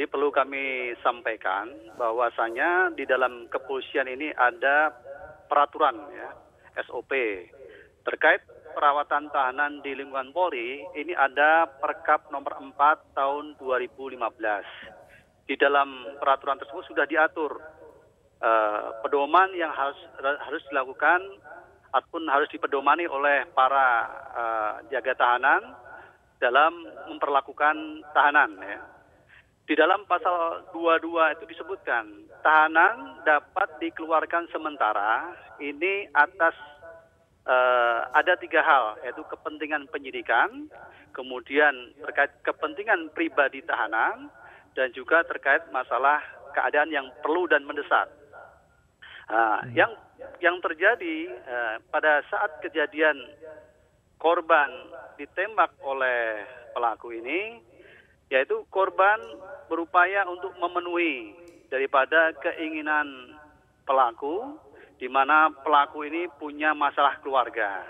Jadi perlu kami sampaikan bahwasanya di dalam kepolisian ini ada peraturan ya, SOP terkait perawatan tahanan di lingkungan Polri. Ini ada Perkap nomor 4 tahun 2015. Di dalam peraturan tersebut sudah diatur uh, pedoman yang harus harus dilakukan ataupun harus dipedomani oleh para uh, jaga tahanan dalam memperlakukan tahanan ya. Di dalam pasal 22 itu disebutkan tahanan dapat dikeluarkan sementara ini atas uh, ada tiga hal yaitu kepentingan penyidikan, kemudian terkait kepentingan pribadi tahanan dan juga terkait masalah keadaan yang perlu dan mendesak. Nah, hmm. yang yang terjadi uh, pada saat kejadian korban ditembak oleh pelaku ini yaitu korban berupaya untuk memenuhi daripada keinginan pelaku di mana pelaku ini punya masalah keluarga.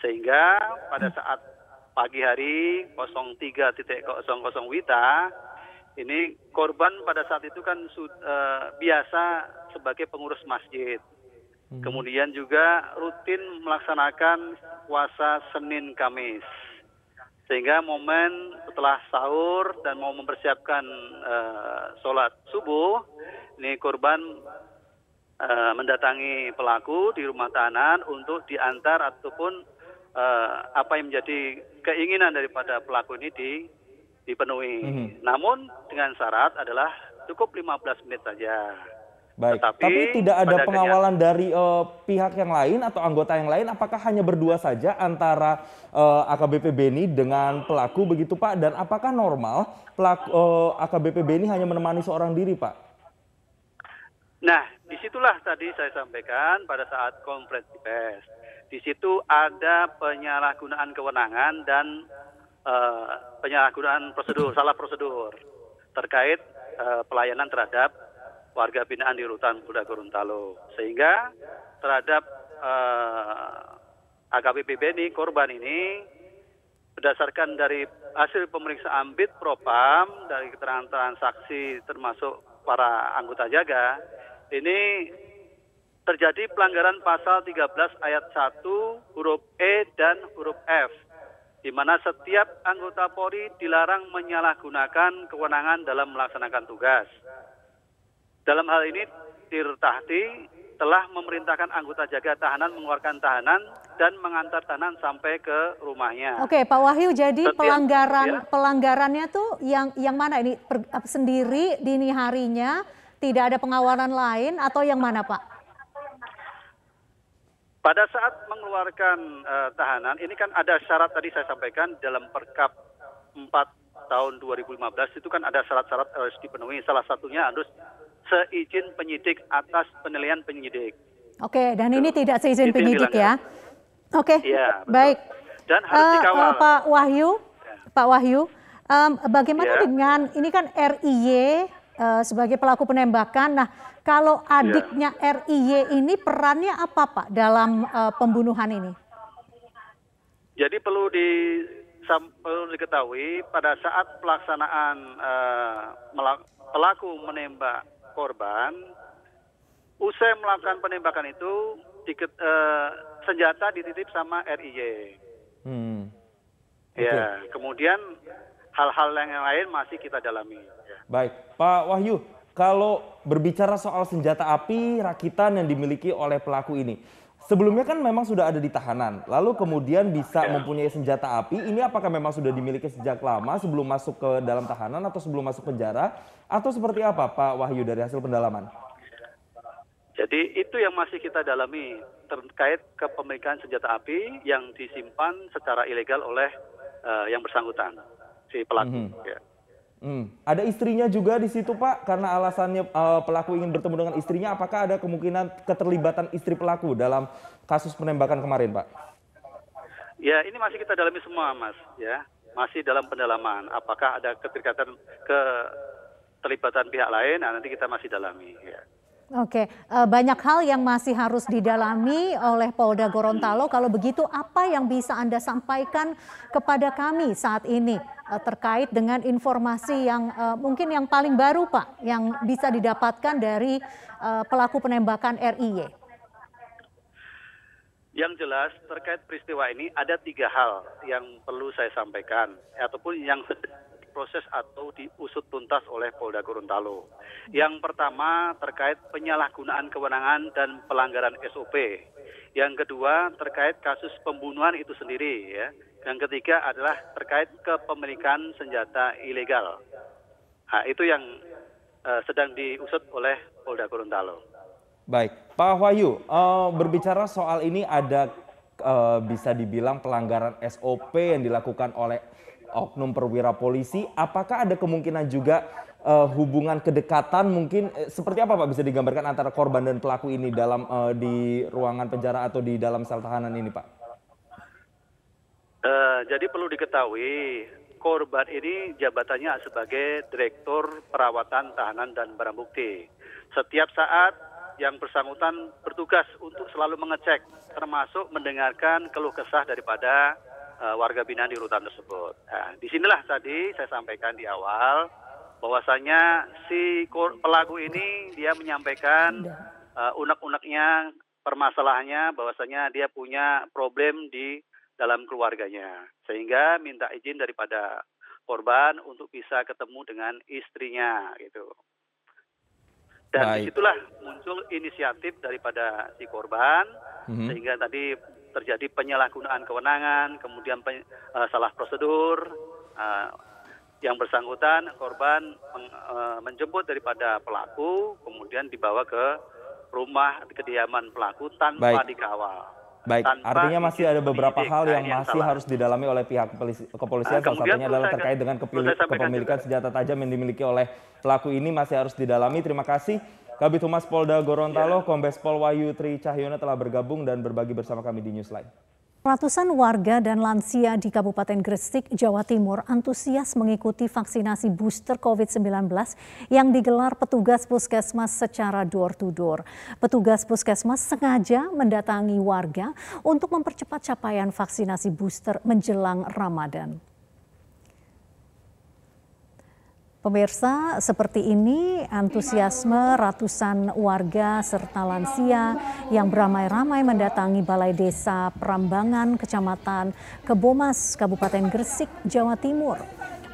Sehingga pada saat pagi hari 03.00 Wita ini korban pada saat itu kan uh, biasa sebagai pengurus masjid. Hmm. Kemudian juga rutin melaksanakan puasa Senin Kamis sehingga momen setelah sahur dan mau mempersiapkan uh, sholat subuh ini korban uh, mendatangi pelaku di rumah tahanan untuk diantar ataupun uh, apa yang menjadi keinginan daripada pelaku ini di, dipenuhi. Mm -hmm. Namun dengan syarat adalah cukup 15 menit saja. Baik, Tetapi, tapi tidak ada pengawalan dari uh, pihak yang lain atau anggota yang lain. Apakah hanya berdua saja antara uh, AKBP Beni dengan pelaku begitu Pak? Dan apakah normal pelaku uh, AKBP Beni hanya menemani seorang diri Pak? Nah, di situlah tadi saya sampaikan pada saat konferensi pers. Di situ ada penyalahgunaan kewenangan dan uh, penyalahgunaan prosedur, salah prosedur terkait uh, pelayanan terhadap warga binaan di Rutan Kuda Gorontalo. Sehingga terhadap uh, eh, AKBP Beni, korban ini, berdasarkan dari hasil pemeriksaan BIT Propam, dari keterangan saksi termasuk para anggota jaga, ini terjadi pelanggaran pasal 13 ayat 1 huruf E dan huruf F di mana setiap anggota Polri dilarang menyalahgunakan kewenangan dalam melaksanakan tugas. Dalam hal ini Tirtahti telah memerintahkan anggota jaga tahanan mengeluarkan tahanan dan mengantar tahanan sampai ke rumahnya. Oke, Pak Wahyu, jadi Setiap, pelanggaran ya. pelanggarannya tuh yang yang mana ini per, sendiri dini harinya tidak ada pengawalan lain atau yang mana, Pak? Pada saat mengeluarkan uh, tahanan, ini kan ada syarat tadi saya sampaikan dalam Perkap 4 tahun 2015 itu kan ada syarat-syarat harus dipenuhi. Salah satunya harus seizin penyidik atas penilaian penyidik. Oke, dan ini tidak seizin penyidik ya? Oke, ya, baik. Dan harus uh, dikawal. Uh, Pak Wahyu, ya. Pak Wahyu, um, bagaimana ya. dengan ini kan RIY uh, sebagai pelaku penembakan. Nah, kalau ya. adiknya ya. RIY ini perannya apa Pak dalam uh, pembunuhan ini? Jadi perlu di perlu diketahui pada saat pelaksanaan uh, pelaku menembak korban, usai melakukan penembakan itu diket, uh, senjata dititip sama RIY. Hmm. Ya, okay. kemudian hal-hal yang lain masih kita dalami. Baik, Pak Wahyu, kalau berbicara soal senjata api rakitan yang dimiliki oleh pelaku ini, sebelumnya kan memang sudah ada di tahanan, lalu kemudian bisa ya. mempunyai senjata api. Ini apakah memang sudah dimiliki sejak lama sebelum masuk ke dalam tahanan atau sebelum masuk penjara? atau seperti apa Pak Wahyu dari hasil pendalaman? Jadi itu yang masih kita dalami terkait kepemilikan senjata api yang disimpan secara ilegal oleh uh, yang bersangkutan si pelaku. Mm -hmm. ya. Hmm. Ada istrinya juga di situ Pak karena alasannya uh, pelaku ingin bertemu dengan istrinya. Apakah ada kemungkinan keterlibatan istri pelaku dalam kasus penembakan kemarin Pak? Ya ini masih kita dalami semua Mas ya masih dalam pendalaman. Apakah ada keterikatan ke terlibatan pihak lain, nah nanti kita masih dalami. Ya. Oke, uh, banyak hal yang masih harus didalami oleh Polda Gorontalo. Kalau begitu, apa yang bisa Anda sampaikan kepada kami saat ini uh, terkait dengan informasi yang uh, mungkin yang paling baru, Pak, yang bisa didapatkan dari pelaku penembakan RIY? Yang jelas terkait peristiwa ini ada tiga hal yang perlu saya sampaikan, ataupun yang diproses atau diusut tuntas oleh Polda Gorontalo. Yang pertama terkait penyalahgunaan kewenangan dan pelanggaran SOP. Yang kedua terkait kasus pembunuhan itu sendiri ya. Yang ketiga adalah terkait kepemilikan senjata ilegal. Nah, itu yang uh, sedang diusut oleh Polda Gorontalo. Baik, Pak Wahyu, uh, berbicara soal ini ada uh, bisa dibilang pelanggaran SOP yang dilakukan oleh oknum perwira polisi, apakah ada kemungkinan juga uh, hubungan kedekatan mungkin uh, seperti apa Pak bisa digambarkan antara korban dan pelaku ini dalam uh, di ruangan penjara atau di dalam sel tahanan ini Pak? Uh, jadi perlu diketahui korban ini jabatannya sebagai Direktur Perawatan Tahanan dan Barang Bukti. Setiap saat yang bersangkutan bertugas untuk selalu mengecek, termasuk mendengarkan keluh kesah daripada uh, warga binaan di rutan tersebut. Nah, di sinilah tadi saya sampaikan di awal bahwasanya si pelaku ini dia menyampaikan uh, unek-uneknya permasalahannya bahwasanya dia punya problem di dalam keluarganya sehingga minta izin daripada korban untuk bisa ketemu dengan istrinya gitu. Dan Baik. di situlah muncul inisiatif daripada si korban mm -hmm. sehingga tadi terjadi penyalahgunaan kewenangan, kemudian uh, salah prosedur, uh, yang bersangkutan korban men, uh, menjemput daripada pelaku, kemudian dibawa ke rumah kediaman pelaku tanpa Baik. dikawal. Baik, artinya masih ada beberapa hal yang, yang masih salah. harus didalami oleh pihak kepolisian. Nah, Salah satunya adalah terkait dengan kepemilikan senjata tajam yang dimiliki oleh pelaku ini masih harus didalami. Terima kasih Kabit Humas Polda Gorontalo, ya. Kombes Pol Wahyu Tri Cahyono telah bergabung dan berbagi bersama kami di Newsline. Ratusan warga dan lansia di Kabupaten Gresik, Jawa Timur antusias mengikuti vaksinasi booster COVID-19 yang digelar petugas puskesmas secara door-to-door. Petugas puskesmas sengaja mendatangi warga untuk mempercepat capaian vaksinasi booster menjelang Ramadan. Pemirsa, seperti ini antusiasme ratusan warga serta lansia yang beramai-ramai mendatangi Balai Desa Prambangan, Kecamatan Kebomas, Kabupaten Gresik, Jawa Timur.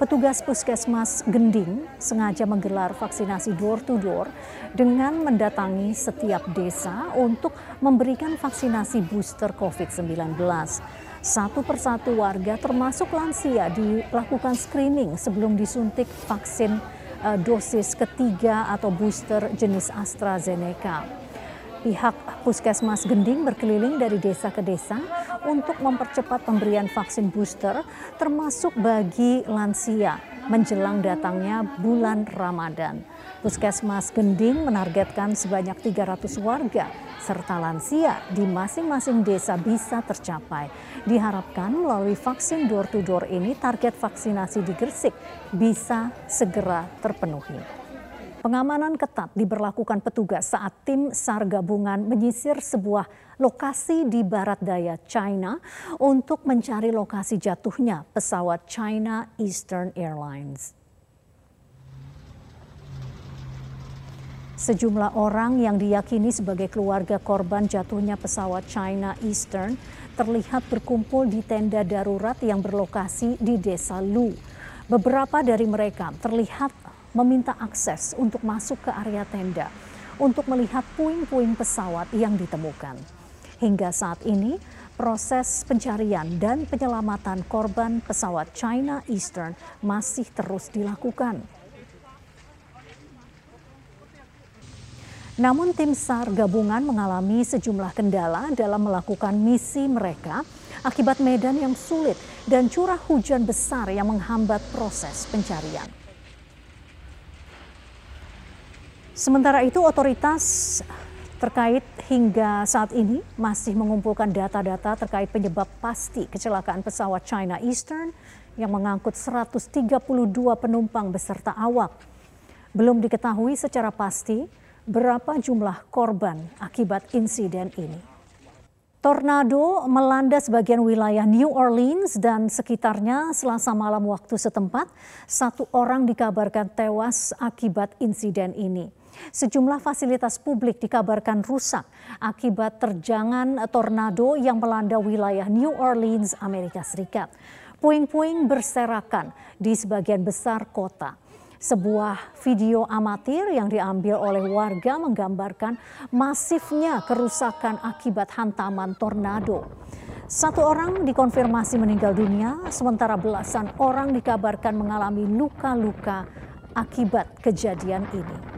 Petugas Puskesmas Gending sengaja menggelar vaksinasi door-to-door dengan mendatangi setiap desa untuk memberikan vaksinasi booster COVID-19. Satu persatu warga termasuk lansia dilakukan screening sebelum disuntik vaksin uh, dosis ketiga atau booster jenis AstraZeneca. Pihak Puskesmas Gending berkeliling dari desa ke desa untuk mempercepat pemberian vaksin booster termasuk bagi lansia menjelang datangnya bulan Ramadan. Puskesmas Gending menargetkan sebanyak 300 warga serta lansia di masing-masing desa bisa tercapai. Diharapkan melalui vaksin door-to-door ini target vaksinasi di Gresik bisa segera terpenuhi. Pengamanan ketat diberlakukan petugas saat tim SAR gabungan menyisir sebuah lokasi di barat daya China untuk mencari lokasi jatuhnya pesawat China Eastern Airlines. Sejumlah orang yang diyakini sebagai keluarga korban jatuhnya pesawat China Eastern terlihat berkumpul di tenda darurat yang berlokasi di Desa Lu. Beberapa dari mereka terlihat meminta akses untuk masuk ke area tenda untuk melihat puing-puing pesawat yang ditemukan. Hingga saat ini, proses pencarian dan penyelamatan korban pesawat China Eastern masih terus dilakukan. Namun tim SAR gabungan mengalami sejumlah kendala dalam melakukan misi mereka akibat medan yang sulit dan curah hujan besar yang menghambat proses pencarian. Sementara itu otoritas terkait hingga saat ini masih mengumpulkan data-data terkait penyebab pasti kecelakaan pesawat China Eastern yang mengangkut 132 penumpang beserta awak. Belum diketahui secara pasti berapa jumlah korban akibat insiden ini. Tornado melanda sebagian wilayah New Orleans dan sekitarnya selasa malam waktu setempat. Satu orang dikabarkan tewas akibat insiden ini. Sejumlah fasilitas publik dikabarkan rusak akibat terjangan tornado yang melanda wilayah New Orleans, Amerika Serikat. Puing-puing berserakan di sebagian besar kota. Sebuah video amatir yang diambil oleh warga menggambarkan masifnya kerusakan akibat hantaman tornado. Satu orang dikonfirmasi meninggal dunia, sementara belasan orang dikabarkan mengalami luka-luka akibat kejadian ini.